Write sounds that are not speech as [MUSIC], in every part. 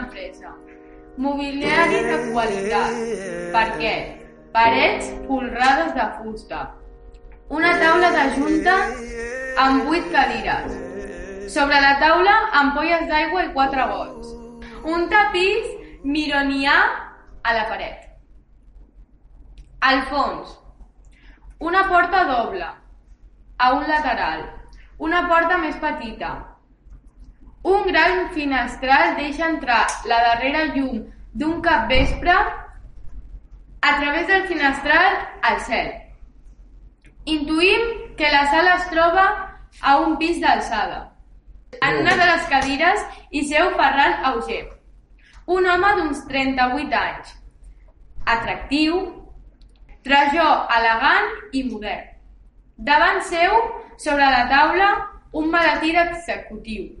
empresa. Mobiliari de qualitat. Per què? Parets folrades de fusta. Una taula de junta amb vuit cadires. Sobre la taula, ampolles d'aigua i quatre gots. Un tapís mironià a la paret. Al fons, una porta doble, a un lateral, una porta més petita. Un gran finestral deixa entrar la darrera llum d'un capvespre a través del finestral al cel. Intuïm que la sala es troba a un pis d'alçada. En una de les cadires hi seu Ferran Auger, un home d'uns 38 anys, atractiu, trajó elegant i modern. Davant seu, sobre la taula, un maletí d'executiu.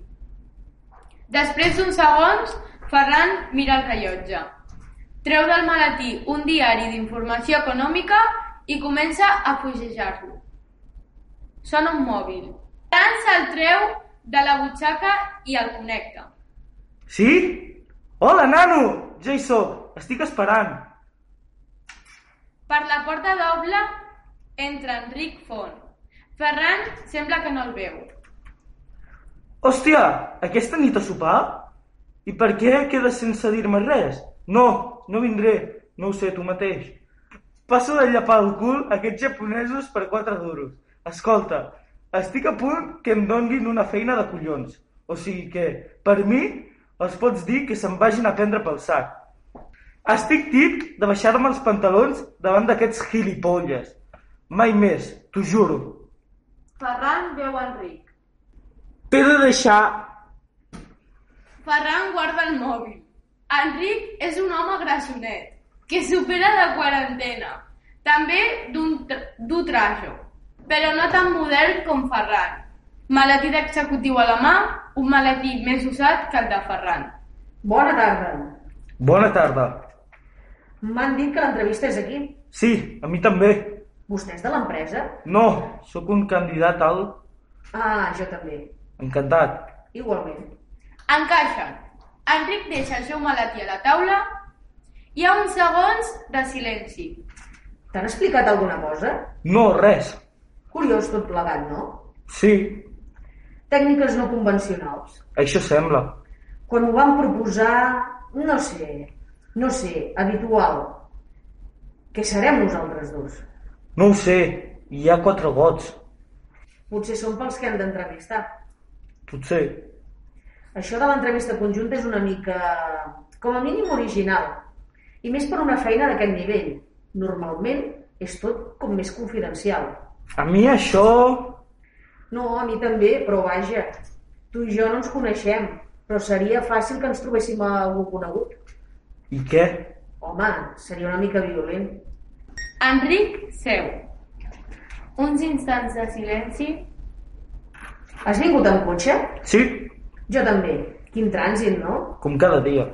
Després d'uns segons, Ferran mira el rellotge. Treu del maletí un diari d'informació econòmica i comença a fugejar-lo. Sona un mòbil. Ferran se'l treu de la butxaca i el connecta. Sí? Hola, nano! Ja hi sóc. Estic esperant. Per la porta doble entra Enric Font. Ferran sembla que no el veu. Hòstia, aquesta nit a sopar? I per què quedes sense dir-me res? No, no vindré. No ho sé, tu mateix. Passo de llapar el cul a aquests japonesos per quatre duros. Escolta, estic a punt que em donguin una feina de collons. O sigui que, per mi, els pots dir que se'n vagin a prendre pel sac. Estic tip de baixar-me els pantalons davant d'aquests gilipolles. Mai més, t'ho juro. Ferran veu Enric. T'he de deixar... Ferran guarda el mòbil. Enric és un home grassonet, que supera la quarantena. També d'un tr- du trajo, però no tan modern com Ferran. Maletí d'executiu a la mà, un maletí més usat que el de Ferran. Bona tarda. Bona tarda. M'han dit que l'entrevista és aquí. Sí, a mi també. Vostè és de l'empresa? No, sóc un candidat al... Ah, jo també. Encantat. Igualment. Encaixen. Enric deixa el seu maletí a la taula. Hi ha uns segons de silenci. T'han explicat alguna cosa? No, res. Curiós tot plegat, no? Sí, Tècniques no convencionals. això sembla. Quan ho van proposar, no sé, no sé, habitual. Què serem nosaltres dos? No ho sé, hi ha quatre gots. Potser són pels que han d'entrevistar. Potser. Això de l'entrevista conjunta és una mica, com a mínim, original. I més per una feina d'aquest nivell. Normalment és tot com més confidencial. A mi això... No, a mi també, però vaja, tu i jo no ens coneixem, però seria fàcil que ens trobéssim a algú conegut. I què? Home, seria una mica violent. Enric seu. Uns instants de silenci. Has vingut amb cotxe? Sí, Jo també. Quin trànsit, no? com cada dia.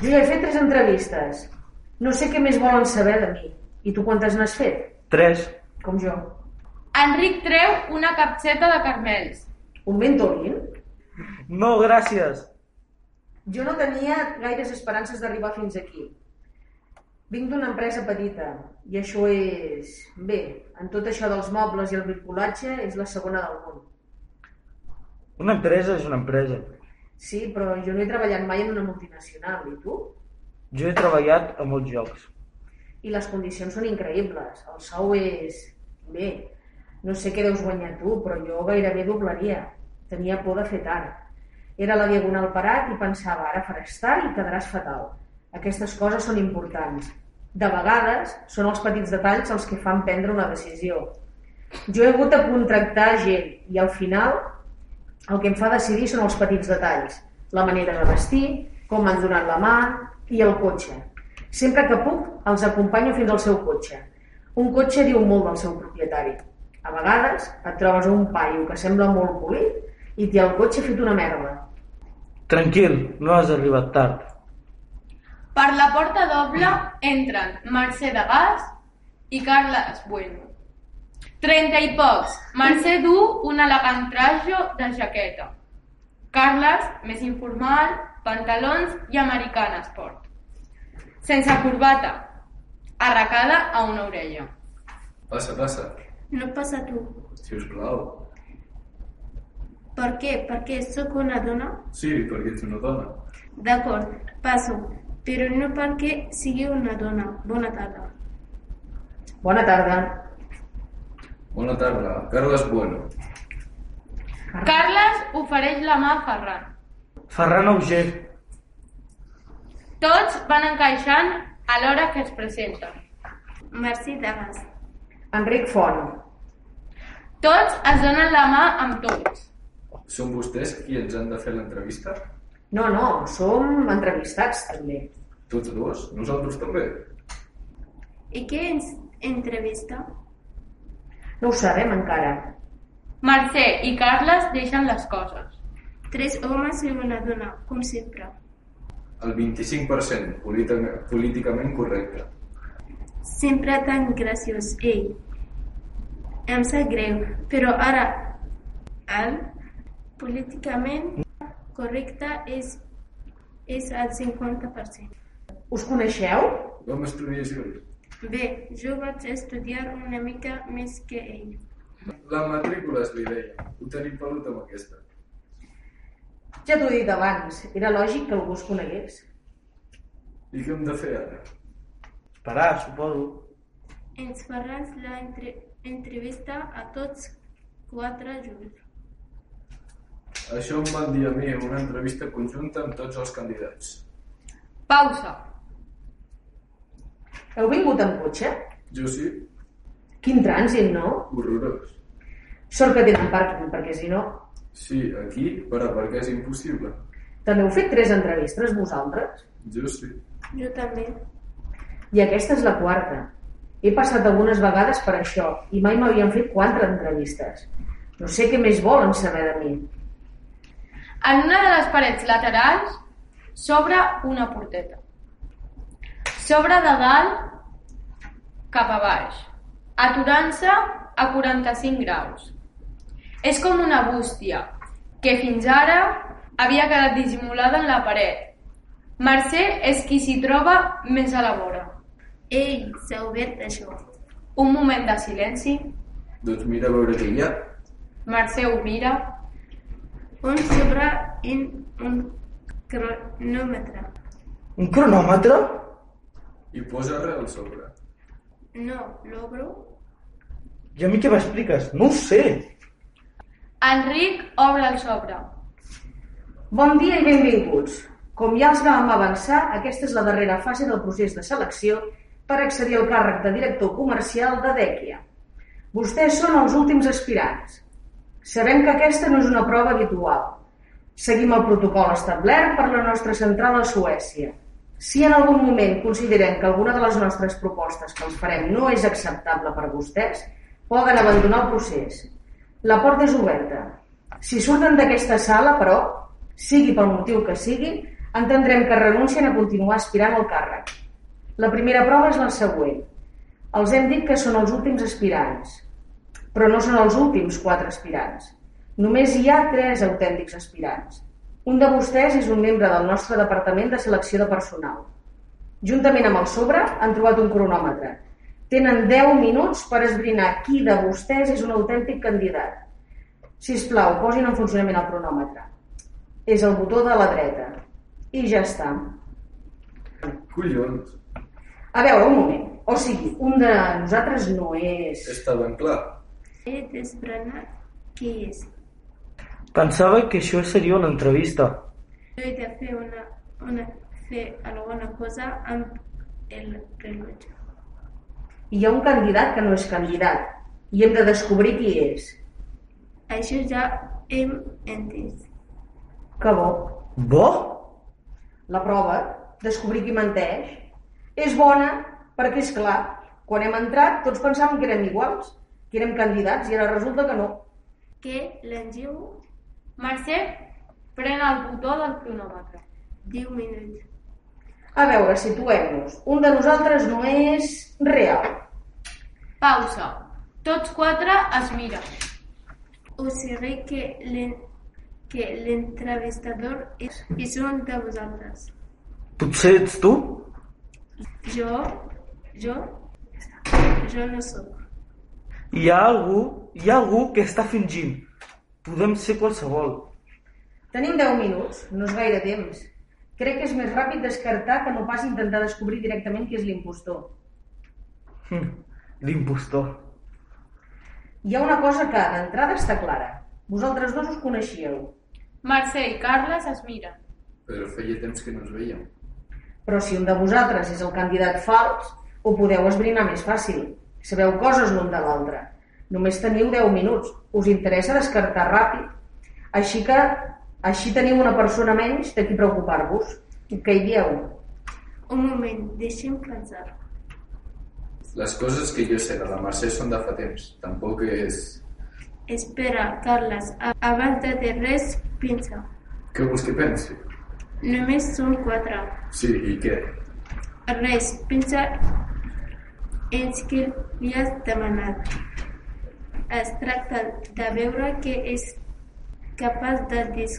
Jo ja he fet tres entrevistes. No sé què més volen saber de mi. I tu quantes n'has fet? Tres. Com jo. Enric treu una capseta de carmels. Un Ventolin? No, gràcies. Jo no tenia gaires esperances d'arribar fins aquí. Vinc d'una empresa petita i això és... Bé, en tot això dels mobles i el bricolatge és la segona del món. Una empresa és una empresa. Sí, però jo no he treballat mai en una multinacional, i tu? Jo he treballat a molts llocs. I les condicions són increïbles. El sou és... Bé, no sé què deus guanyar tu, però jo gairebé doblaria. Tenia por de fer tard. Era la diagonal parat i pensava, ara faràs tard i quedaràs fatal. Aquestes coses són importants. De vegades són els petits detalls els que fan prendre una decisió. Jo he hagut de contractar gent i al final el que em fa decidir són els petits detalls. La manera de vestir, com m'han donat la mà i el cotxe. Sempre que puc, els acompanyo fins al seu cotxe. Un cotxe diu molt del seu propietari. A vegades et trobes un paio que sembla molt polit i té el cotxe fet una merda. Tranquil, no has arribat tard. Per la porta doble entren Mercè de Gas i Carles Bueno. Trenta i pocs. Mercè du un elegant trajo de jaqueta. Carles, més informal, pantalons i americana esport. Sense corbata, arracada a una orella. Passa, passa, No passa tu. si us plau. Per què? Perquè sóc una dona? Sí, perquè ets una dona. D'acord, passo. Però no perquè sigui una dona. Bona tarda. Bona tarda. Bona tarda, Carles Bueno. Carles ofereix la mà a Ferran. Ferran Auger. Tots van encaixant a l'hora que es presenten. Merci Dagas. Enric Font. Tots es donen la mà amb tots. Són vostès qui ens han de fer l'entrevista? No, no, som entrevistats també. Tots dos? Nosaltres també? I què ens entrevista? No ho sabem encara. Mercè i Carles deixen les coses. Tres homes i una dona, com sempre. El 25%, política- políticament correcte. Sempre tan graciós, ell. Em sap greu, però ara el políticament correcte és, és al 50%. Us coneixeu? Vam estudiar junts. Bé, jo vaig estudiar una mica més que ell. La matrícula és l'idea. Ho tenim pelut amb aquesta. Ja t'ho he dit abans, era lògic que algú us conegués. I què hem de fer ara? Esperar, suposo. Ens faràs la entre entrevista a tots quatre junts. Això em van dir a mi una entrevista conjunta amb tots els candidats. Pausa. Heu vingut en cotxe? Jo sí, Quin trànsit, no? horrorós. Sort que tenen pàrquing, perquè si no... Sí, aquí, per aparcar és impossible. També heu fet tres entrevistes, vosaltres? Jo sí. Jo també. I aquesta és la quarta. He passat algunes vegades per això i mai m'havien fet quatre entrevistes. No sé què més volen saber de mi. En una de les parets laterals s'obre una porteta. S'obre de dalt cap a baix, aturant-se a 45 graus. És com una bústia, que fins ara havia quedat dissimulada en la paret. Mercè és qui s'hi troba més a la vora. Ei, s'ha obert això. Un moment de silenci, Doncs mira a veure què hi ha. Mercè ho mira, Un sobre en un cronòmetre. Un cronòmetre? I posa res al sobre. No, l'obro. I a mi què m'expliques? No ho sé. Enric obre el sobre. Bon dia i benvinguts. Com ja els vam avançar, aquesta és la darrera fase del procés de selecció per accedir al càrrec de director comercial de Dèquia. Vostès són els últims aspirants. Sabem que aquesta no és una prova habitual. Seguim el protocol establert per la nostra central a Suècia. Si en algun moment consideren que alguna de les nostres propostes que els farem no és acceptable per vostès, poden abandonar el procés. La porta és oberta. Si surten d'aquesta sala, però, sigui pel motiu que sigui, entendrem que renuncien a continuar aspirant al càrrec. La primera prova és la següent. Els hem dit que són els últims aspirants, però no són els últims quatre aspirants. Només hi ha tres autèntics aspirants. Un de vostès és un membre del nostre departament de selecció de personal. Juntament amb el sobre han trobat un cronòmetre. Tenen 10 minuts per esbrinar qui de vostès és un autèntic candidat. Si us plau, posin en funcionament el cronòmetre. És el botó de la dreta. I ja està. Collons, A veure, un moment. O sigui, un de nosaltres no és... està ben clar. He desbranat qui és. Pensava que això seria una entrevista. Jo he de fer, una, una, fer alguna cosa amb el rellotge. Hi ha un candidat que no és candidat i hem de descobrir qui és. Això ja hem entès. Que bo. Bo? La prova, descobrir qui menteix, és bona perquè, és clar, quan hem entrat tots pensàvem que érem iguals, que érem candidats i ara resulta que no. Què l'engeu? Mercè pren el botó del cronòmetre. 10 minuts. A veure, situem-nos. Un de nosaltres no és real. Pausa. Tots quatre es miren. O sigui que, l'en- que l'entrevistador és, és un de vosaltres. Potser ets tu? Jo, jo, jo no sóc. Hi ha algú, hi ha algú que està fingint. Podem ser qualsevol. Tenim 10 minuts, no és gaire temps. Crec que és més ràpid descartar que no pas intentar descobrir directament qui és l'impostor. Hm, L'impostor. Hi ha una cosa que d'entrada està clara. Vosaltres dos us coneixíeu, Mercè i Carles es miren. Però feia temps que no ens veiem. però si un de vosaltres és el candidat fals, ho podeu esbrinar més fàcil. Sabeu coses l'un de l'altre. Només teniu 10 minuts. Us interessa descartar ràpid. Així que així teniu una persona menys de qui preocupar-vos. Què hi dieu? Un moment, deixem pensar. Les coses que jo sé de la Mercè són de fa temps. Tampoc és... Espera, Carles, abans de dir res, pensa. Què vols que pensi? Només són quatre. Sí, i què? Res, pensa en què li has demanat. Es tracta de veure que és capaç de des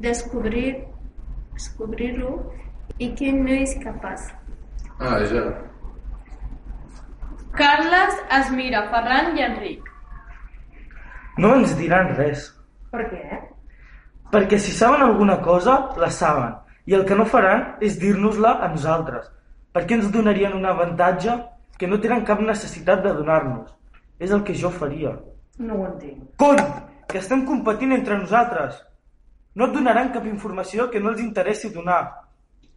descobrir descobrir-ho i que no és capaç. Ah, ja. Carles es mira Ferran i Enric. No ens diran res. Per què? Perquè si saben alguna cosa, la saben. I el que no faran és dir-nos-la a nosaltres. Per què ens donarien un avantatge que no tenen cap necessitat de donar-nos? És el que jo faria. No ho entenc. Cony! Que estem competint entre nosaltres. No et donaran cap informació que no els interessi donar.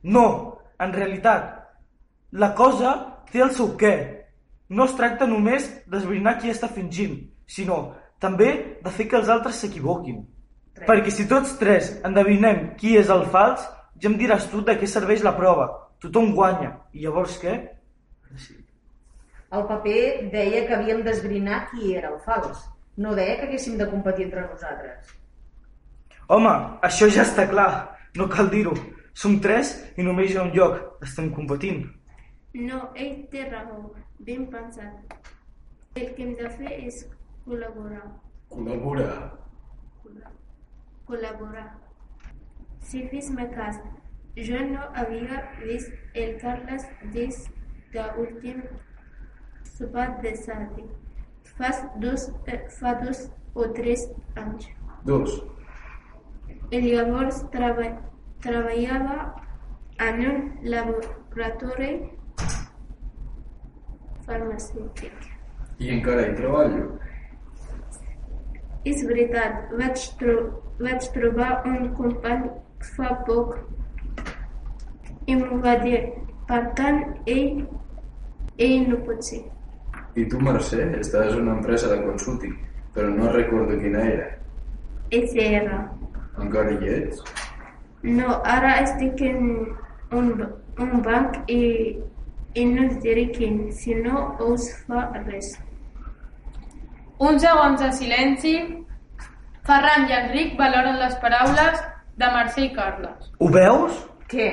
No, en realitat, la cosa té el seu què. No es tracta només d'esbrinar qui està fingint, sinó també de fer que els altres s'equivoquin. Perquè si tots tres endevinem qui és el fals, ja em diràs tu de què serveix la prova. Tothom guanya. I llavors què? Sí. El paper deia que havíem d'esbrinar qui era el fals. No deia que haguéssim de competir entre nosaltres. Home, això ja està clar. No cal dir-ho. Som tres i només hi ha un lloc. Estem competint. No, ell té raó. Ben pensat. El que hem de fer és col·laborar. Col·labora. Col·laborar. Si fes-me cas, jo no havia vist el Carles des de l'últim sopar de Sadi. Fa dos, eh, fa dos o tres anys. Dos. Ell llavors treba, treballava en un laboratori farmacèutic. I encara hi treballo. És veritat, vaig, tro vaig trobar un company fa poc i m'ho va dir. Per tant, ell, ell no pot ser. I tu, Mercè, estàs en una empresa de consulting, però no recordo quina era. SR. Encara hi ets? No, ara estic en un, un banc i, i no us diré quin, si no us fa res. Uns segons de silenci. Ferran i Enric valoren les paraules de Mercè i Carles. Ho veus? Què?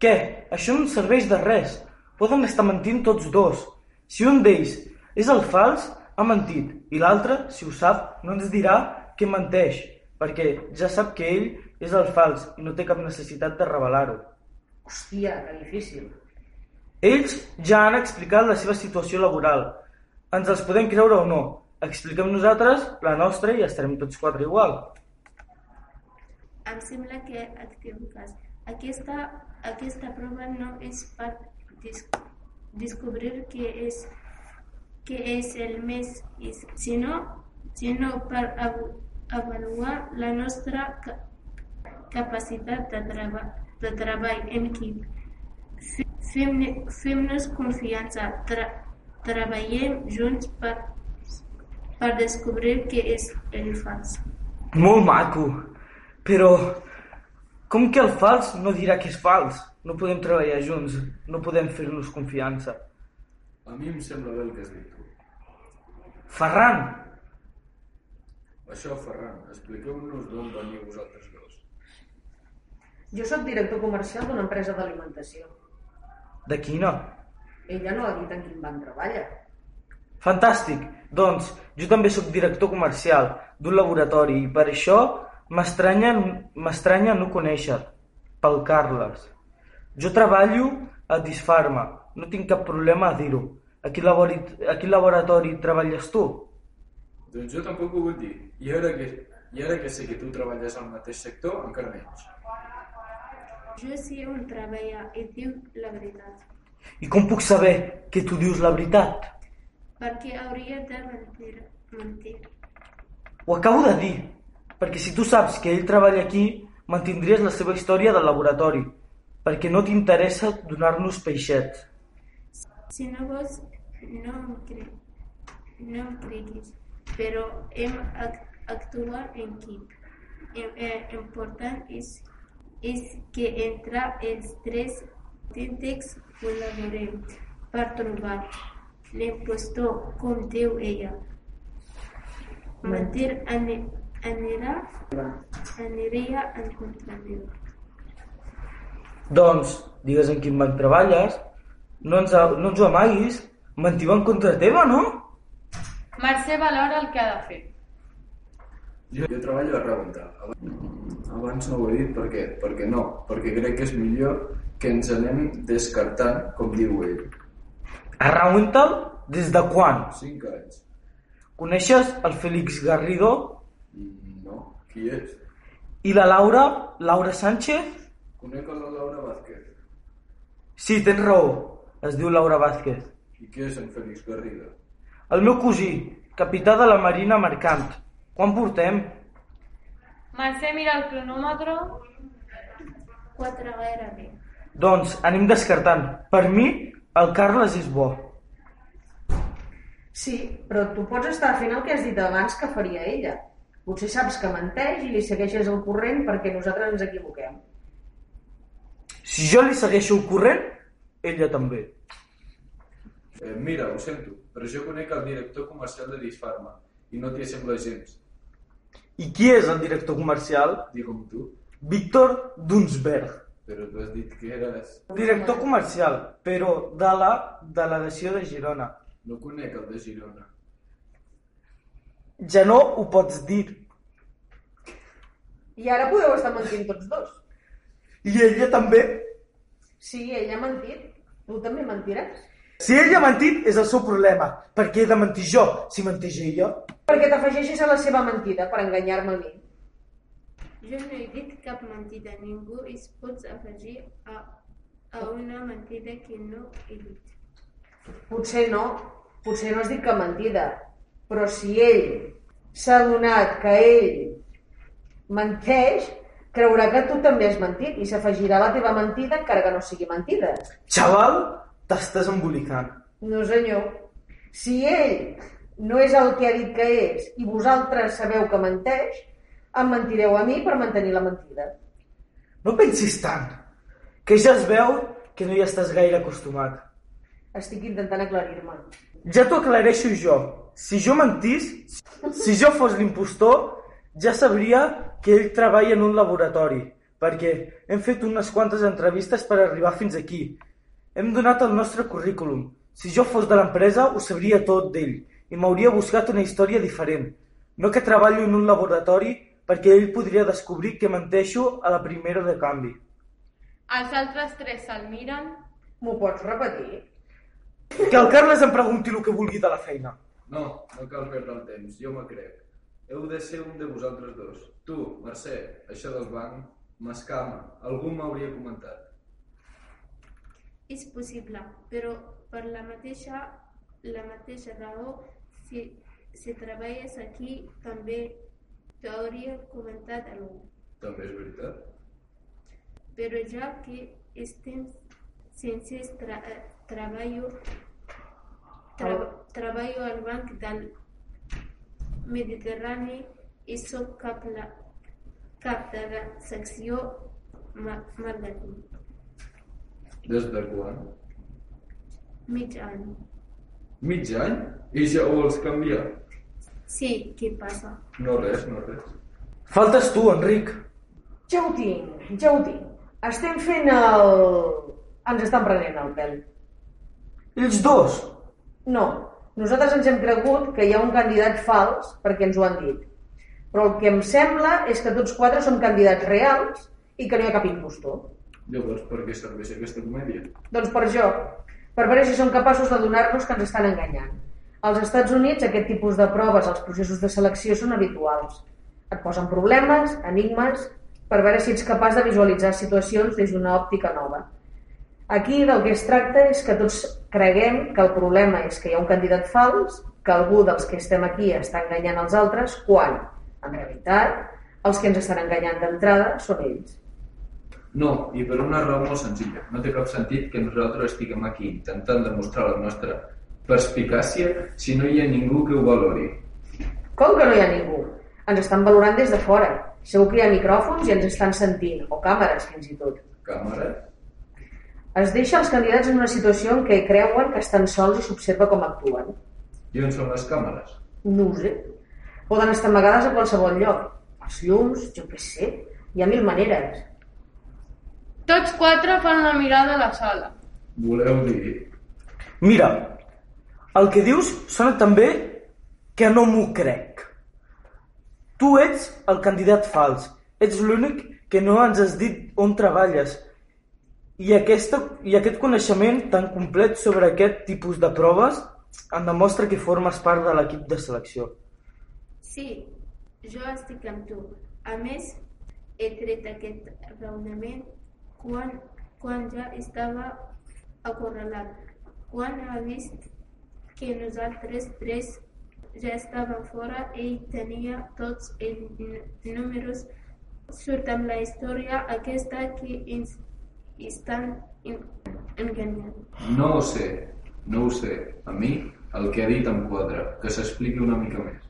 Què? Això no serveix de res. Poden estar mentint tots dos. Si un d'ells és el fals, ha mentit. I l'altre, si ho sap, no ens dirà que menteix, perquè ja sap que ell és el fals i no té cap necessitat de revelar-ho. Hòstia, que difícil. Ells ja han explicat la seva situació laboral. Ens els podem creure o no. Expliquem nosaltres la nostra i estarem tots quatre igual. Em sembla que et equivoques. Aquesta, aquesta prova no és per dis descobrir què és, què és el sinó, sinó per av avaluar la nostra ca capacitat de, treba de treball en equip. Fem-nos fem confiança, tra treballem junts per, per descobrir què és el fals. Molt maco. Però com que el fals no dirà que és fals? No podem treballar junts, no podem fer-nos confiança. A mi em sembla bé el que has dit tu. Ferran, Això, Ferran, expliqueu-nos d'on veniu vosaltres dos. Jo sóc director comercial d'una empresa d'alimentació. de quina? Ella no ha dit en quin banc treballa. Fantàstic! Doncs jo també sóc director comercial d'un laboratori i per això m'estranya m'estranya no conèixer pel Carles. Jo treballo a Disfarma, no tinc cap problema a dir-ho. A quin, a quin laboratori treballes tu? Doncs jo tampoc ho vull dir. I ara que, i ara que sé que tu treballes al mateix sector, encara menys. Jo sé on treballa i diu la veritat. I com puc saber que tu dius la veritat? Perquè hauria de mentir. mentir. Ho acabo de dir, perquè si tu saps que ell treballa aquí, mantindries la seva història del laboratori, perquè no t'interessa donar-nos peixets. Si no vols, no em, cre... no em creguis, però hem ac- actuat en equip. Im- eh, important és, és que entre els tres tècnics col·laborem per trobar l'impostor, com diu ella. Mentir ani- anirà, aniria en contra meu. Doncs, digues en quin banc treballes, no ens, no ens ho amaguis, mentiu en contra teva, no? Mercè valora el que ha de fer. Jo, jo treballo a Rebentar. Abans no ho he dit, per què? Perquè no, perquè crec que és millor que ens anem descartant, com diu ell. A Rawental, des de quan? 5 anys. Coneixes el Félix Garrido No, qui és? i la Laura, Laura Sánchez? Conec a la Laura Vázquez. Sí, tens raó, es diu Laura Vázquez. I què és en Félix Garriga? El meu cosí, capità de la Marina Mercant. Quan portem? Mercè mira el cronòmetre. Quatre gairebé. Doncs anem descartant. Per mi, el Carles és bo. Sí, però tu pots estar fent el que has dit abans que faria ella. Potser saps que menteix i li segueixes el corrent perquè nosaltres ens equivoquem. Si jo li segueixo el corrent, ella també. Eh, mira, ho sento, però jo conec el director comercial de Disfarma i no t'hi sembla gens. I qui és el director comercial? Digue'm tu, Víctor Dunsberg. però tu has dit que eres... Director comercial, però de la delegació de Girona. No conec el de Girona. Ja no ho pots dir. I ara podeu estar mentint tots dos. I ella també. Sí, ella ha mentit. Tu també mentiràs. Si ella ha mentit, és el seu problema. Per què he de mentir jo, si menteix ella? Perquè t'afegeixes a la seva mentida per enganyar-me a mi. Jo no he dit cap mentida. Ningú es pot afegir a, a una mentida que no he dit. Potser no, potser no has dit cap mentida, però si ell s'ha adonat que ell menteix, creurà que tu també has mentit i s'afegirà a la teva mentida encara que no sigui mentida. Xaval, t'estàs embolicant. No senyor, si ell no és el que ha dit que és i vosaltres sabeu que menteix, em mentireu a mi per mantenir la mentida. No pensis tant, que ja es veu que no hi estàs gaire acostumat. Estic intentant aclarir-me. Ja t'ho aclareixo jo. Si jo mentís, si jo fos l'impostor, ja sabria que ell treballa en un laboratori, perquè hem fet unes quantes entrevistes per arribar fins aquí. Hem donat el nostre currículum. Si jo fos de l'empresa, ho sabria tot d'ell i m'hauria buscat una història diferent. No que treballo en un laboratori perquè ell podria descobrir que menteixo a la primera de canvi. Els altres tres se'l miren. M'ho pots repetir? Que el Carles em pregunti el que vulgui de la feina. No, no cal perdre el temps, jo me crec. Heu de ser un de vosaltres dos. Tu, Mercè, això del banc, m'escama. Algú m'hauria comentat. És possible, però per la mateixa, la mateixa raó, si, si treballes aquí, també t'hauria comentat algú. També és veritat. Però ja que estem sense tra treballo, tra treballo al Banc del Mediterrani i soc cap, la, cap de la secció ma marketing. Des de quan? Mig any. Mig any? I ja ho vols canviar? Sí, què passa? No res, no res. Faltes tu, Enric. Ja ho tinc, ja ho tinc. Estem fent el... Ens estan prenent el pèl. Ells dos. No, nosaltres ens hem cregut que hi ha un candidat fals perquè ens ho han dit. Però el que em sembla és que tots quatre són candidats reals i que no hi ha cap impostor. Llavors, per què serveix aquesta comèdia? Doncs per això, per veure si són capaços de donar-nos que ens estan enganyant. Als Estats Units aquest tipus de proves als processos de selecció són habituals. Et posen problemes, enigmes, per veure si ets capaç de visualitzar situacions des d'una òptica nova. Aquí del que es tracta és que tots creguem que el problema és que hi ha un candidat fals, que algú dels que estem aquí està enganyant els altres, quan, en realitat, els que ens estan enganyant d'entrada són ells. No, i per una raó molt senzilla. No té cap sentit que nosaltres estiguem aquí intentant demostrar la nostra perspicàcia si no hi ha ningú que ho valori. Com que no hi ha ningú? Ens estan valorant des de fora. Segur que hi ha micròfons i ens estan sentint, o càmeres fins i tot. Càmera? Es deixa els candidats en una situació en què creuen que estan sols i s'observa com actuen. I on són les càmeres? No ho sé. Poden estar amagades a qualsevol lloc. Els llums, jo què sé. Hi ha mil maneres. Tots quatre fan la mirada a la sala. Voleu dir? Mira, el que dius sona també que no m'ho crec. Tu ets el candidat fals. Ets l'únic que no ens has dit on treballes. I, aquesta, I aquest coneixement tan complet sobre aquest tipus de proves em demostra que formes part de l'equip de selecció. Sí, jo estic amb tu. A més, he tret aquest raonament quan, quan ja estava acorralat. Quan ha vist que nosaltres tres ja estàvem fora, ell tenia tots els números. Surt amb la història aquesta que ens estan en- enganyant. No ho sé, no ho sé. A mi, el que ha dit em quadra. Que s'expliqui una mica més.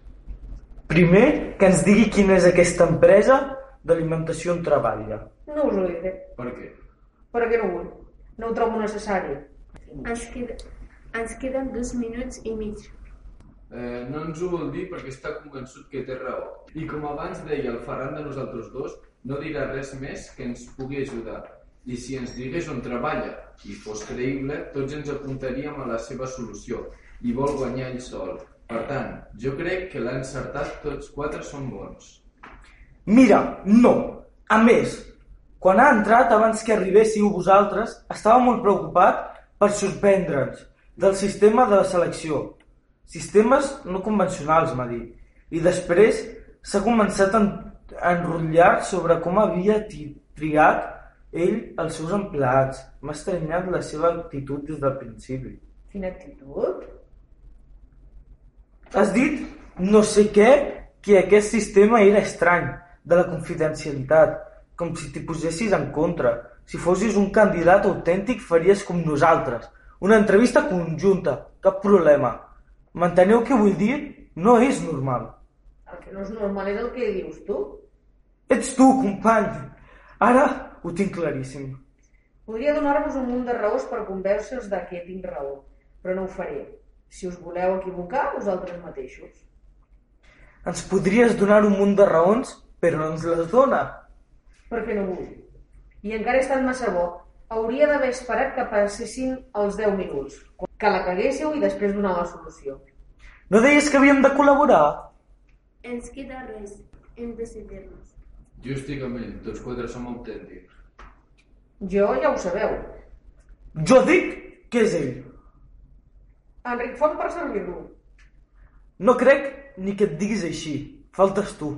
Primer, que ens digui quina és aquesta empresa d'alimentació on treballa. No us ho diré. Per què? Perquè no vull. No ho trobo necessari. Ens, queda, ens queden dos minuts i mig. Eh, no ens ho vol dir perquè està convençut que té raó. I com abans deia el Ferran de nosaltres dos, no dirà res més que ens pugui ajudar. I si ens digués on treballa i fos creïble, tots ens apuntaríem a la seva solució i vol guanyar ell sol. Per tant, jo crec que l'ha encertat tots quatre són bons. Mira, no. A més, quan ha entrat abans que arribéssiu vosaltres, estava molt preocupat per sorprendre'ns del sistema de selecció. Sistemes no convencionals, m'ha dit. I després s'ha començat a en- a enrotllar sobre com havia triat ell els seus empleats. M'ha estranyat la seva actitud des del principi. Quina actitud? Has dit no sé què, que aquest sistema era estrany, de la confidencialitat, com si t'hi posessis en contra. Si fossis un candidat autèntic faries com nosaltres. Una entrevista conjunta, cap problema. M'enteneu què vull dir? No és normal. El que no és normal és el que dius tu. Ets tu, company. Ara ho tinc claríssim. Podria donar-vos un munt de raons per convèncer-vos de que tinc raó, però no ho faré. Si us voleu equivocar, vosaltres mateixos. Ens podries donar un munt de raons, però no ens les dona. Perquè no vull. I encara he estat massa bo. Hauria d'haver esperat que passessin els 10 minuts, que la caguéssiu i després donar la solució. No deies que havíem de col·laborar? Ens queda res, hem de decidir-nos. Jo estic amb ell, tots quatre som autèntics. Jo ja ho sabeu. Jo dic que és ell. Enric Font per servir-lo. No crec ni que et diguis així. Faltes tu.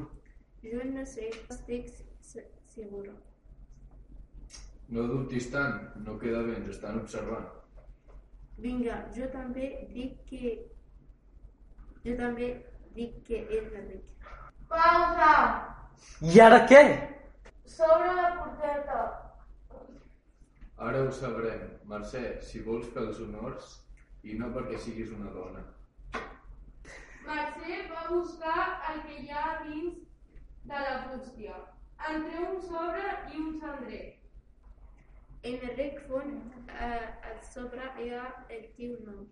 Jo no sé, estic se- segura. No dubtis tant, no queda bé, ens estan observant. Vinga, jo també dic que... Jo també dic que és l'Enric. Pausa! I ara què? Sobre la porteta. Ara ho sabrem. Mercè, si vols fer els honors, i no perquè siguis una dona. Mercè va buscar el que hi ha dins de la bústia. Entre un sobre i un cendrer. En Enric Font, eh, a sobre hi ha el teu nom.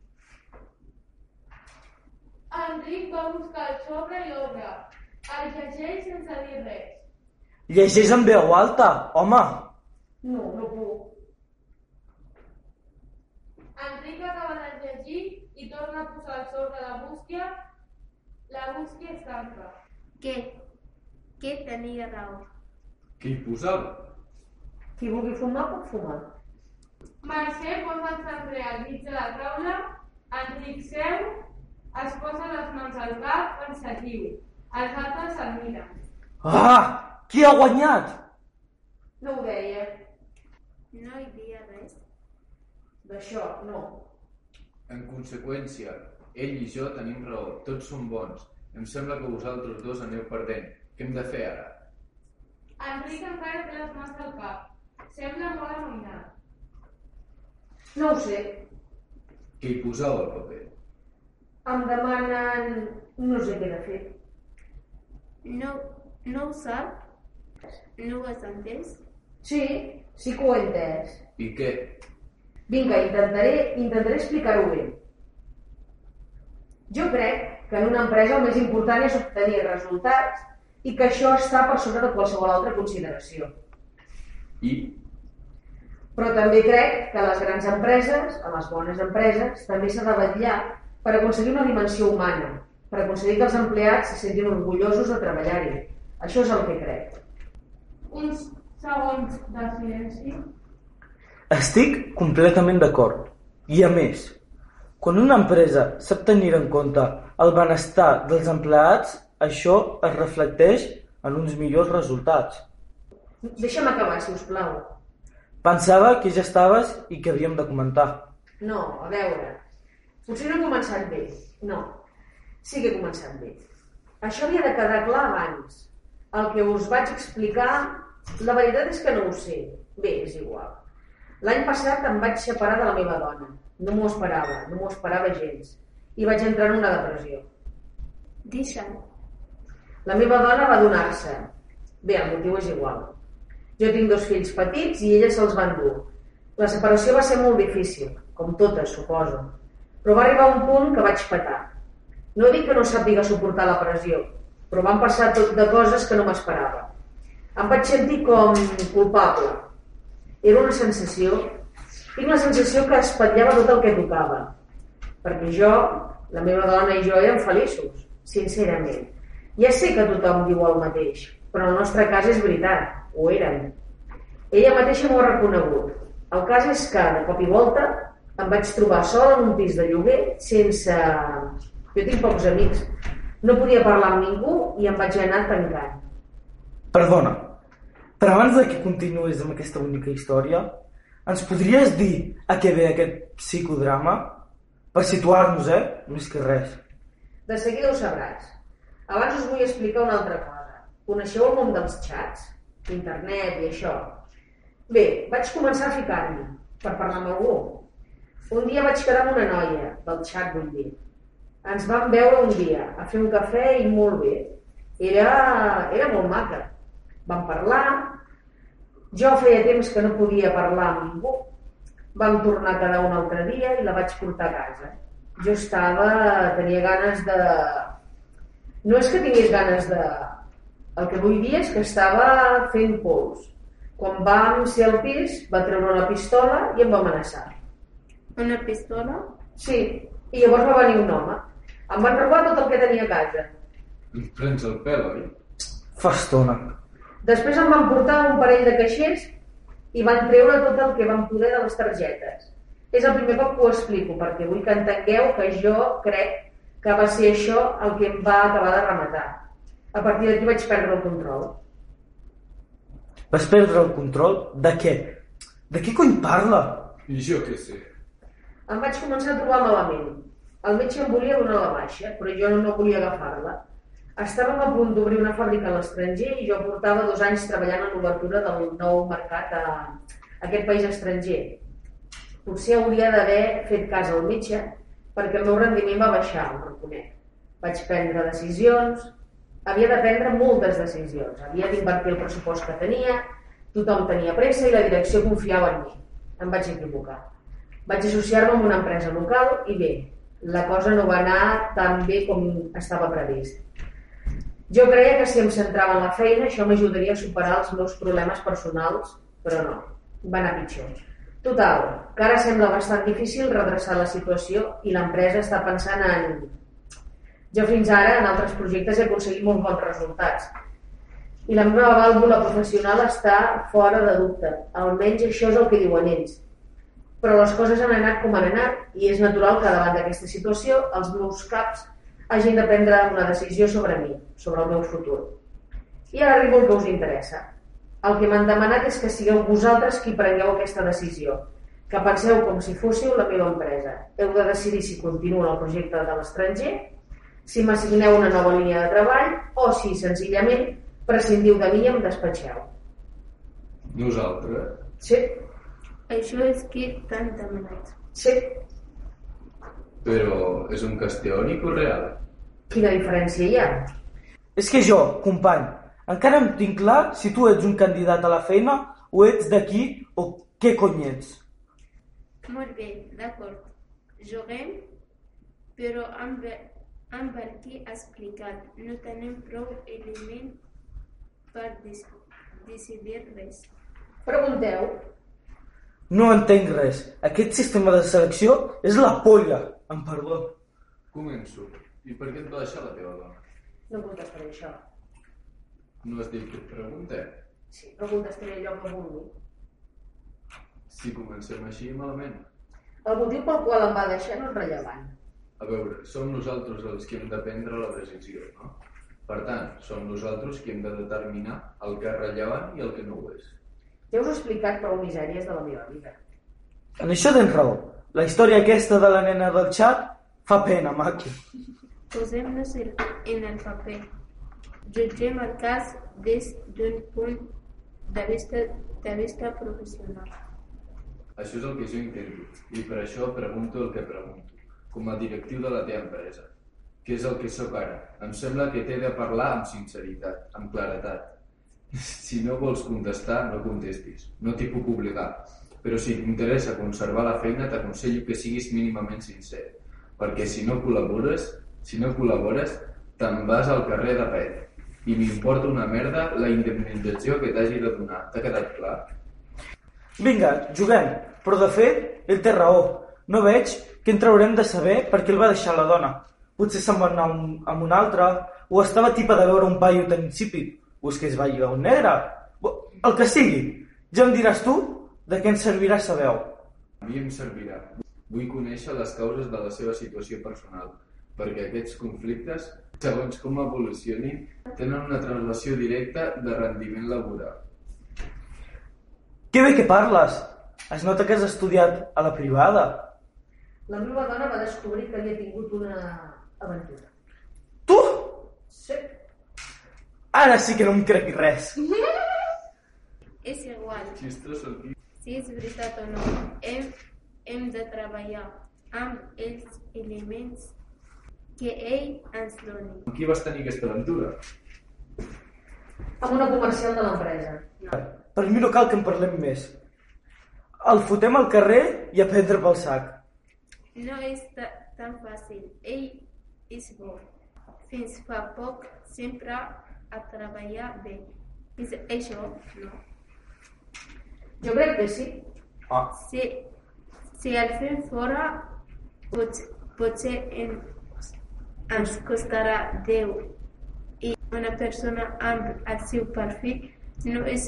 Enric va buscar el sobre i l'obre. El llegeix sense dir res. Llegeix en veu alta, home. No, no puc. Enric acaba de llegir i torna a posar el sobre la bústia. La bústia es tanca. Què? que tenia raó. Què hi posava? Qui vulgui fumar pot fumar. Mercè posa el cendrer al mig de la taula, Enric seu, es posa les mans al cap pensatiu. Els altres el miren. Ah! Qui ha guanyat? No ho deia. No hi havia res. D'això, no. En conseqüència, ell i jo tenim raó, tots som bons. Em sembla que vosaltres dos aneu perdent. Què hem de fer ara? Enric encara té les mans al cap. Sembla molt amoïnat. No ho sé. Què hi posava al paper? Em demanen... no sé què de fer. No, no ho sap? No ho has entès? Sí, sí que ho he entès. I què? Vinga, intentaré, intentaré explicar-ho bé. Jo crec que en una empresa el més important és obtenir resultats i que això està per sobre de qualsevol altra consideració. I? Però també crec que a les grans empreses, a les bones empreses, també s'ha de vetllar per aconseguir una dimensió humana, per aconseguir que els empleats se sentin orgullosos de treballar-hi. Això és el que crec. Uns segons de silenci. Estic completament d'acord. I a més, quan una empresa sap tenir en compte el benestar dels empleats, això es reflecteix en uns millors resultats. Deixa'm acabar, si us plau. Pensava que ja estaves i que havíem de comentar. No, a veure. Potser no he començat bé. No, sí que he començat bé. Això havia de quedar clar abans. El que us vaig explicar, la veritat és que no ho sé. Bé, és igual. L'any passat em vaig separar de la meva dona. No m'ho esperava, no m'ho esperava gens. I vaig entrar en una depressió. Deixa'l. La meva dona va donar-se. Bé, el motiu és igual. Jo tinc dos fills petits i ella se'ls va endur. La separació va ser molt difícil, com totes, suposo. Però va arribar un punt que vaig petar. No dic que no sàpiga suportar la pressió, però van passar tot de coses que no m'esperava. Em vaig sentir com culpable. Era una sensació... Tinc la sensació que espatllava tot el que tocava. Perquè jo, la meva dona i jo érem feliços, sincerament. Ja sé que tothom diu el mateix, però el nostre cas és veritat, ho érem. Ella mateixa m'ho ha reconegut. El cas és que, de cop i volta, em vaig trobar sola en un pis de lloguer sense... Jo tinc pocs amics. No podia parlar amb ningú i em vaig anar tancant. Perdona, però abans de que continuïs amb aquesta única història, ens podries dir a què ve aquest psicodrama? Per situar-nos, eh? Més que res. De seguida ho sabràs. Abans us vull explicar una altra cosa. Coneixeu el món dels xats? Internet i això? Bé, vaig començar a ficar-m'hi, per parlar amb algú. Un dia vaig quedar amb una noia, del xat vull dir. Ens vam veure un dia, a fer un cafè i molt bé. Era, era molt maca. Vam parlar, jo feia temps que no podia parlar amb ningú. Vam tornar a quedar un altre dia i la vaig portar a casa. Jo estava... tenia ganes de... No és que tingués ganes de... El que vull dir és que estava fent pols. Quan vam ser al pis, va treure una pistola i em va amenaçar. Una pistola? Sí, i llavors va venir un home. Em van robar tot el que tenia a casa. Em prens el pèl, oi? Fa estona. Després em van portar un parell de caixers i van treure tot el que van poder de les targetes. És el primer cop que ho explico, perquè vull que entengueu que jo crec que va ser això el que em va acabar de rematar. A partir d'aquí vaig perdre el control. Vas perdre el control? De què? De què cony parla? I jo què sé. Em vaig començar a trobar malament. El metge em volia donar la baixa, però jo no volia agafar-la. Estàvem a punt d'obrir una fàbrica a l'estranger i jo portava dos anys treballant en l'obertura del nou mercat a aquest país estranger. Potser hauria d'haver fet cas al metge perquè el meu rendiment va baixar, ho reconec. Vaig prendre decisions, havia de prendre moltes decisions. Havia d'invertir el pressupost que tenia, tothom tenia pressa i la direcció confiava en mi. Em vaig equivocar. Vaig associar-me amb una empresa local i bé, la cosa no va anar tan bé com estava previst. Jo creia que si em centrava en la feina això m'ajudaria a superar els meus problemes personals, però no, va anar pitjor. Total, que ara sembla bastant difícil redreçar la situació i l'empresa està pensant en... Jo fins ara en altres projectes he aconseguit molt bons resultats. I la meva vàlvula professional està fora de dubte. Almenys això és el que diuen ells. Però les coses han anat com han anat i és natural que davant d'aquesta situació els meus caps hagin de prendre una decisió sobre mi, sobre el meu futur. I ara arribo al que us interessa. El que m'han demanat és que sigueu vosaltres qui prengueu aquesta decisió, que penseu com si fóssiu la meva empresa. Heu de decidir si continuo el projecte de l'estranger, si m'assigneu una nova línia de treball o si senzillament prescindiu de mi i em despatxeu. Nosaltres? Sí, Això és que t'han demanat. sí. Però és un cas teòric o real? Quina diferència hi ha? És que jo, company, encara no tinc clar si tu ets un candidat a la feina o ets d'aquí o què cony ets. Molt bé, d'acord. Juguem, però amb, amb el que ha explicat no tenim prou element per dec decidir res. Pregunteu. No entenc res. Aquest sistema de selecció és la polla. Em perdó. Començo. I per què et va deixar la teva dona? No contestaré això. No has dit que et preguntem? Sí, però contestaré allò que vulgui. Si comencem així, malament. El motiu pel qual em va deixar no és rellevant. A veure, som nosaltres els que hem de prendre la decisió, no? Per tant, som nosaltres qui hem de determinar el que és rellevant i el que no ho és. Ja us he explicat prou misèries de la meva vida. En això tens raó. La història aquesta de la nena del xat fa pena, maco. Posem-nos en el paper. Jutgem el cas des d'un punt de vista, de vista professional. Això és el que jo intento, i per això pregunto el que pregunto, com a directiu de la teva empresa. Què és el que sóc ara? Em sembla que t'he de parlar amb sinceritat, amb claretat. Si no vols contestar, no contestis. No t'hi puc obligar. Però si t'interessa conservar la feina, t'aconsello que siguis mínimament sincer. Perquè si no col·labores, si no col·labores, te'n vas al carrer de pet. I m'importa una merda la indemnització que t'hagi de donar. T'ha quedat clar? Vinga, juguem. Però de fet, ell té raó. No veig que en traurem de saber per què el va deixar la dona. Potser se'n va anar amb un altre, o estava tipa de veure un paio tan insípid, va lligar un negre. O- El que sigui. Ja em diràs tu de què ens servirà saber-ho. A mi em servirà. Vull conèixer les causes de la seva situació personal, perquè aquests conflictes, segons com evolucionin, tenen una translació directa de rendiment laboral. Que bé que parles. Es nota que has estudiat a la privada. La meva dona va descobrir que havia tingut una aventura. Tu? Sí. Ara sí que no em crec res. [LAUGHS] És igual, si és veritat o no, hem, hem de treballar amb els elements que ell ens doni. Amb qui vas tenir aquesta aventura? Amb una comercial de l'empresa. Per mi no cal que en parlem més. El fotem al carrer i a prendre pel sac. No és ta- tan fàcil. Ell és bo. Fins fa poc sempre a treballar bé. És això, no? Jo crec que sí. Ah, Si, si el fem fora, pot, potser en, ens costarà 10 i una persona amb el seu perfil no, és,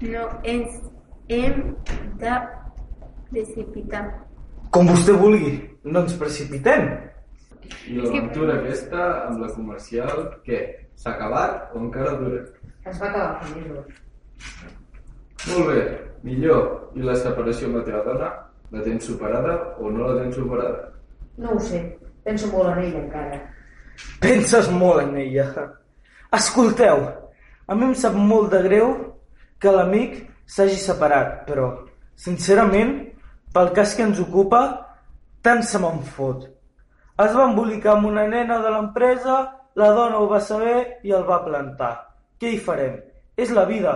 no ens hem de precipitar. com vostè vulgui. No ens precipitem. I l'aventura aquesta amb la comercial, què? S'ha acabat o encara dura? Es va acabar fa mesos. Molt bé, millor. I la separació amb la teva dona? La tens superada o no la tens superada? No ho sé. Penso molt en ell encara. Penses molt en ella. Escolteu, a mi em sap molt de greu que l'amic s'hagi separat, però, sincerament, pel cas que ens ocupa, tant se me'n fot. Es va embolicar amb una nena de l'empresa, la dona ho va saber i el va plantar. Què hi farem? És la vida.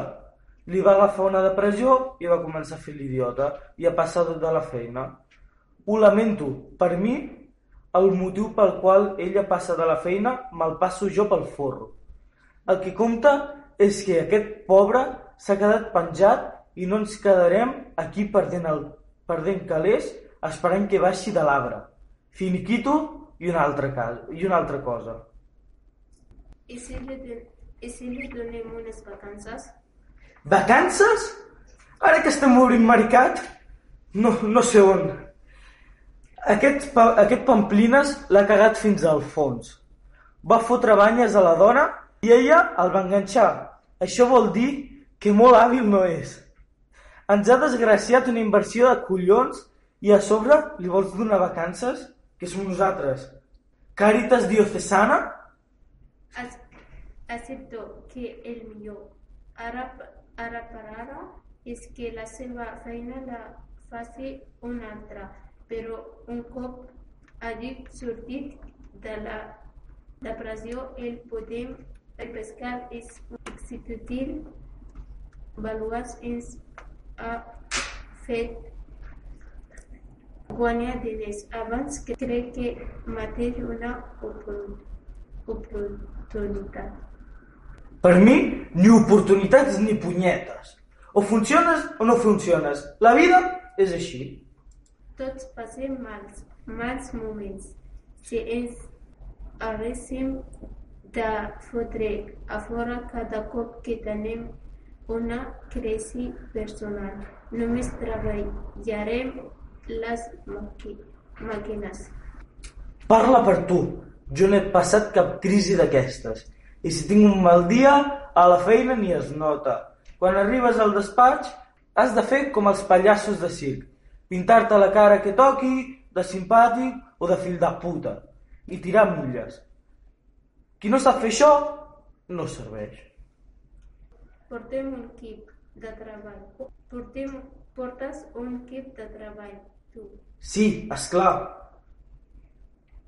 Li va agafar una depressió i va començar a fer l'idiota i a passar de la feina. Ho lamento. Per mi, el motiu pel qual ella passa de la feina me'l passo jo pel forro. El que compta és que aquest pobre s'ha quedat penjat i no ens quedarem aquí perdent, el, perdent calés esperant que baixi de l'arbre. Finiquito i una altra, casa, i una altra cosa. I si li, donem unes vacances? Vacances? Ara que estem obrint mercat? No, no sé on. Aquest, aquest Pamplines l'ha cagat fins al fons. Va fotre banyes a la dona i ella el va enganxar. Això vol dir que molt hàbil no és. Ens ha desgraciat una inversió de collons i a sobre li vols donar vacances? Que som nosaltres. Càritas Diocesana? Ac- Accepto que el millor ara, ara per ara és que la seva feina la faci un altre, però un cop hagi sortit de la depressió el podem pescar és un executiu valuats ens ha fet guanyar diners abans que crec que mateix una opor- oportunitat. Per mi, ni oportunitats ni punyetes. O funciones o no funciones. La vida és així. Tots passem mals, mals moments. Si ens haguéssim de fotre a fora cada cop que tenim una crisi personal, només treballarem les màquines. Parla per tu. Jo no he passat cap crisi d'aquestes. I si tinc un mal dia, a la feina ni es nota. Quan arribes al despatx, has de fer com els pallassos de circ. Pintar-te la cara que toqui, de simpàtic o de fill de puta. I tirar milles. Qui no sap fer això, no serveix. Portem un equip de treball. Portem, portes un equip de treball, tu. Sí, és clar.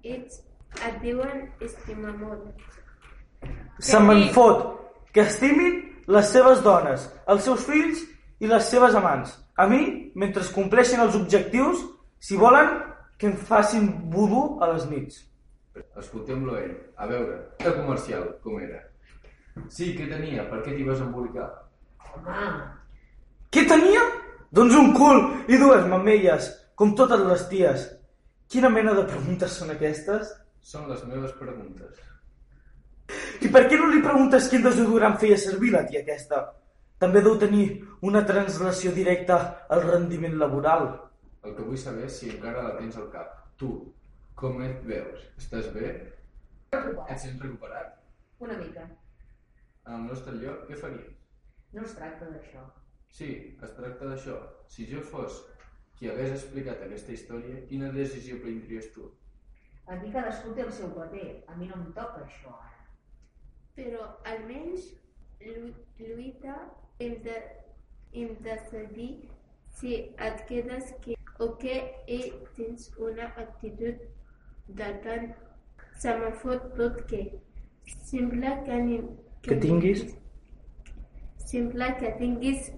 Ets, et diuen estimar molt. Se me'n fot que estimin les seves dones, els seus fills i les seves amants. A mi, mentre es compleixin els objectius, si volen, que em facin vudú a les nits. Escoltem-lo ell. A veure, de comercial, com era? Sí, què tenia? Per què t'hi vas embolicar? Home, Què tenia? Doncs un cul i dues mamelles, com totes les ties. Quina mena de preguntes són aquestes? Són les meves preguntes. I per què no li preguntes quin desodorant feia servir la tia aquesta? També deu tenir una translació directa al rendiment laboral. El que vull saber és si encara la tens al cap. Tu, com et veus? Estàs bé? Et sents recuperat? una mica. En el nostre lloc, què faries? No es tracta d'això. Sí, es tracta d'això. Si jo fos qui hagués explicat aquesta història, quina decisió prendries tu? Aquí cadascú té el seu paper. A mi no em toca això ara. Però almenys llu- lluita hem de, hem de decidir si et quedes que, o que i tens una actitud de tant se me fot tot que sembla que, ni, Que tinguis? sembla que tinguis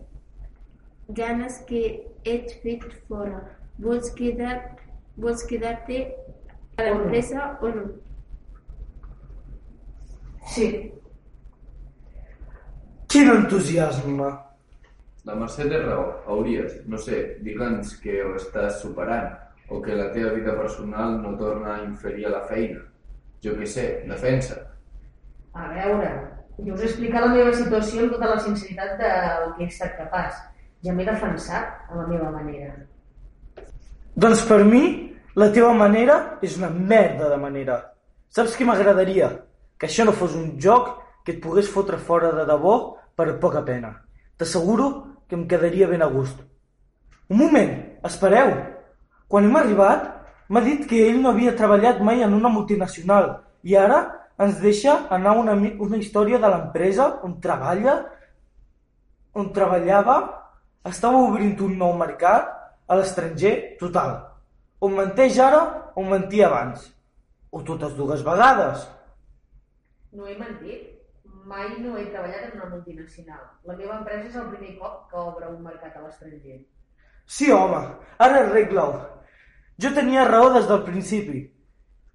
ganes que ets fet fora. Vols quedar vols quedar-te a l'empresa o no? Sí. Quin entusiasme! La Mercè té raó. Hauries, no sé, digue'ns que ho estàs superant o que la teva vida personal no torna a inferir a la feina. Jo què sé, defensa. A veure, jo us he explicat la meva situació amb tota la sinceritat del que he estat capaç. Ja m'he defensat a la meva manera. Doncs per mi, la teva manera és una merda de manera. Saps què m'agradaria? Que això no fos un joc que et pogués fotre fora de debò per poca pena. T'asseguro que em quedaria ben a gust. Un moment, espereu. Quan hem arribat, m'ha dit que ell no havia treballat mai en una multinacional i ara ens deixa anar una, una història de l'empresa on treballa, on treballava, estava obrint un nou mercat a l'estranger total. On menteix ara o mentia abans. O totes dues vegades. No he mentit. Mai no he treballat en una multinacional. La meva empresa és el primer cop que obre un mercat a l'estranger. Sí, home, ara arregla-ho. Jo tenia raó des del principi.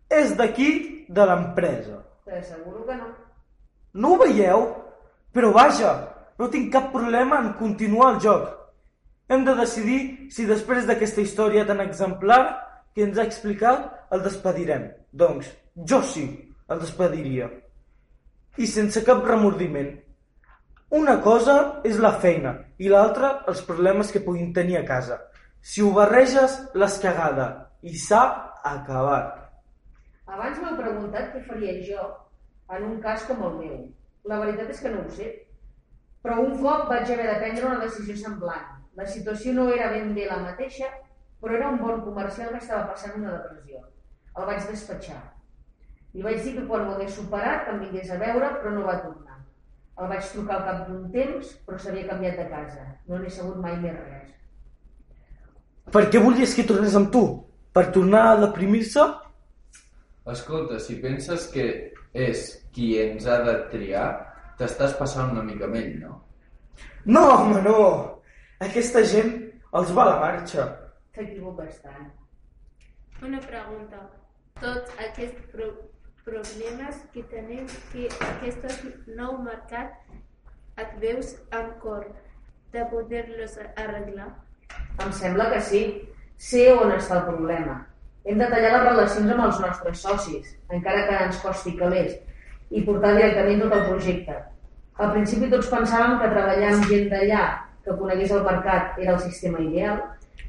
És d'aquí, de l'empresa. T'asseguro que no. No ho veieu? Però vaja, no tinc cap problema en continuar el joc. Hem de decidir si després d'aquesta història tan exemplar que ens ha explicat el despedirem. Doncs jo sí, el despediria. i sense cap remordiment. Una cosa és la feina i l'altra els problemes que puguin tenir a casa. Si ho barreges, l'has cagada i s'ha acabat. Abans m'heu preguntat què faria jo en un cas com el meu. La veritat és que no ho sé. Però un cop vaig haver de prendre una decisió semblant. La situació no era ben bé la mateixa, però era un bon comercial que estava passant una depressió. El vaig despatxar. Li vaig dir que quan ho hagués superat em vingués a veure, però no va tornar. El vaig trucar al cap d'un temps, però s'havia canviat de casa. No n'he sabut mai més res. Per què volies que tornés amb tu? Per tornar a deprimir-se? Escolta, si penses que és qui ens ha de triar, t'estàs passant una mica amb ell, no? No, home, no! Aquesta gent els va a la marxa. T'equivoques tant. Una pregunta. Tots aquests pro problemes que tenim, que aquest nou mercat et veus amb cor de poder-los arreglar? Em sembla que sí. Sé on està el problema. Hem de tallar les relacions amb els nostres socis, encara que ens costi calés, i portar directament tot el projecte. Al principi tots pensàvem que treballar amb gent d'allà que conegués el mercat era el sistema ideal,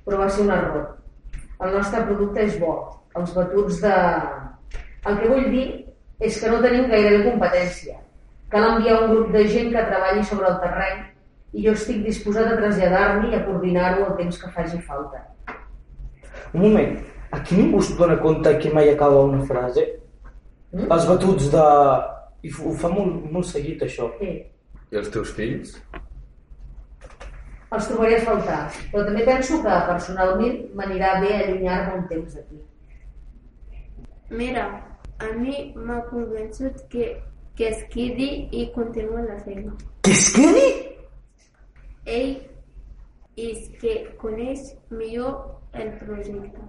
però va ser un error. El nostre producte és bo. Els batuts de... El que vull dir és que no tenim gairebé competència. Cal enviar un grup de gent que treballi sobre el terreny i jo estic disposat a traslladar-m'hi i a coordinar-ho el temps que faci falta. Un moment, aquí ningú es dona compte que mai acaba una frase? Mm? Els batuts de... I ho fa molt, molt seguit, això. Sí, I els teus fills? Els trobaré a faltar, però també penso que personalment m'anirà bé allunyar-me un temps d'aquí. Mira, a mi m'ha convençut que, que es quedi i continua la feina. Que es quedi? Ell és que coneix millor el projecte.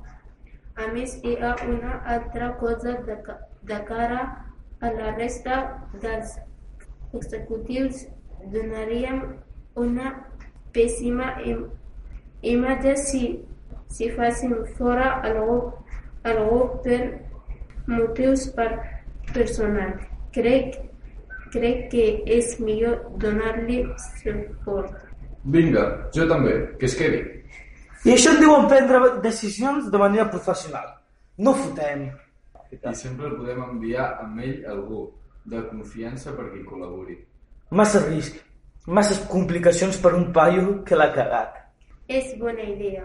A més, hi ha una altra cosa de, de cara a la resta dels executius. Donaríem una pèssima im imatge si, si féssim fora algú, algú per motius per personal. Crec, crec que és millor donar-li suport. Vinga, jo també, que es quedi. I això en diuen prendre decisions de manera professional. No fotem. I sempre el podem enviar amb ell algú de confiança perquè hi col·labori. Massa risc. Masses complicacions per un paio que l'ha cagat. És bona idea.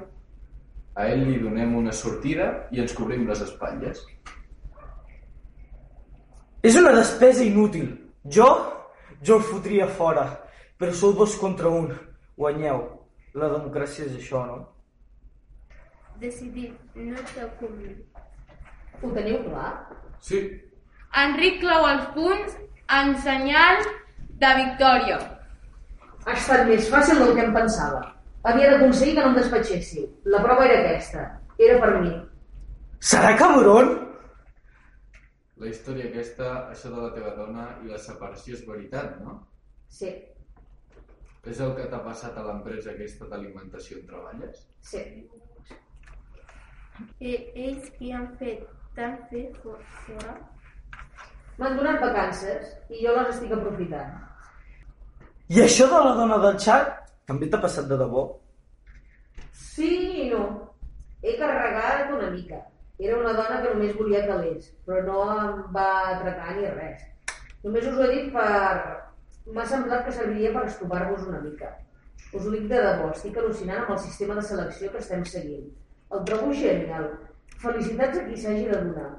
A ell li donem una sortida i ens cobrim les espatlles. És una despesa inútil. Jo, jo el fotria fora. Però sou dos contra un. Guanyeu. La democràcia és això, no? Decidit, no te convé. Ho teniu clar? Sí, Enric clau els punts en senyal de victòria. Ha estat més fàcil del que em pensava. Havia d'aconseguir que no em despatxéssiu. La prova era aquesta. Era per mi. Serà cabron? la història aquesta, això de la teva dona i la separació és veritat, no? Sí, És el que t'ha passat a l'empresa aquesta d'alimentació on treballes? sí. I ells qui han fet tant fer for- fora? M'han donat vacances i jo les estic aprofitant. I això de la dona del xat també t'ha passat de debò? Sí i no. He carregat una mica. Era una dona que només volia calés, però no em va atracar ni res. Només us ho he dit per... M'ha semblat que serviria per estopar-vos una mica. Us ho dic de debò, estic al·lucinant amb el sistema de selecció que estem seguint. El trobo genial. Felicitats a qui s'hagi de donar.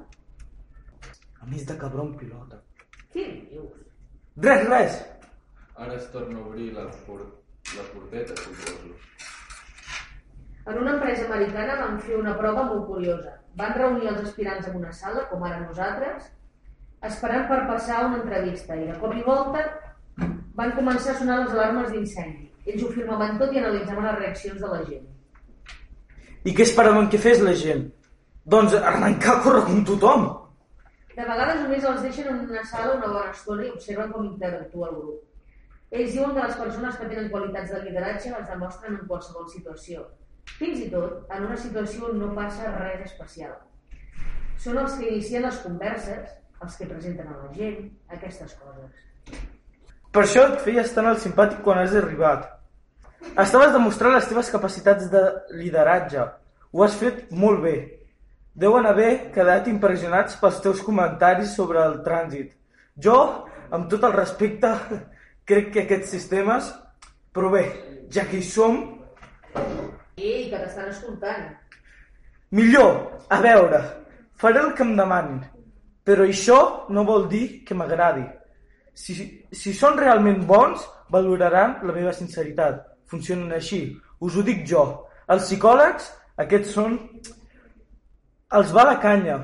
A més de cabron pilota. Què dius? Res, res. Ara es torna a obrir la, por la porteta, suposo. En una empresa americana van fer una prova molt curiosa. Van reunir els aspirants en una sala, com ara nosaltres, esperant per passar una entrevista, i de cop i volta van començar a sonar les alarmes d'incendi. Ells ho firmaven tot i analitzaven les reaccions de la gent. I què esperaven que fes la gent? Doncs arrencar a córrer com tothom. De vegades només els deixen en una sala una bona estona i observen com interactua el grup. Ells diuen que les persones que tenen qualitats de lideratge les demostren en qualsevol situació. Fins i tot en una situació on no passa res especial. Són els que inicien les converses, els que presenten a la gent, aquestes coses. Per això et feies tan el simpàtic quan has arribat. Estaves demostrant les teves capacitats de lideratge. Ho has fet molt bé. Deuen haver quedat impressionats pels teus comentaris sobre el trànsit. Jo, amb tot el respecte, crec que aquests sistemes... Però bé, ja que hi som, Ei, que t'estan escoltant. millor, a veure, faré el que em demanin. Però això no vol dir que m'agradi. Si, si són realment bons, valoraran la meva sinceritat. Funcionen així. Us ho dic jo. Els psicòlegs, aquests són... Els va la canya.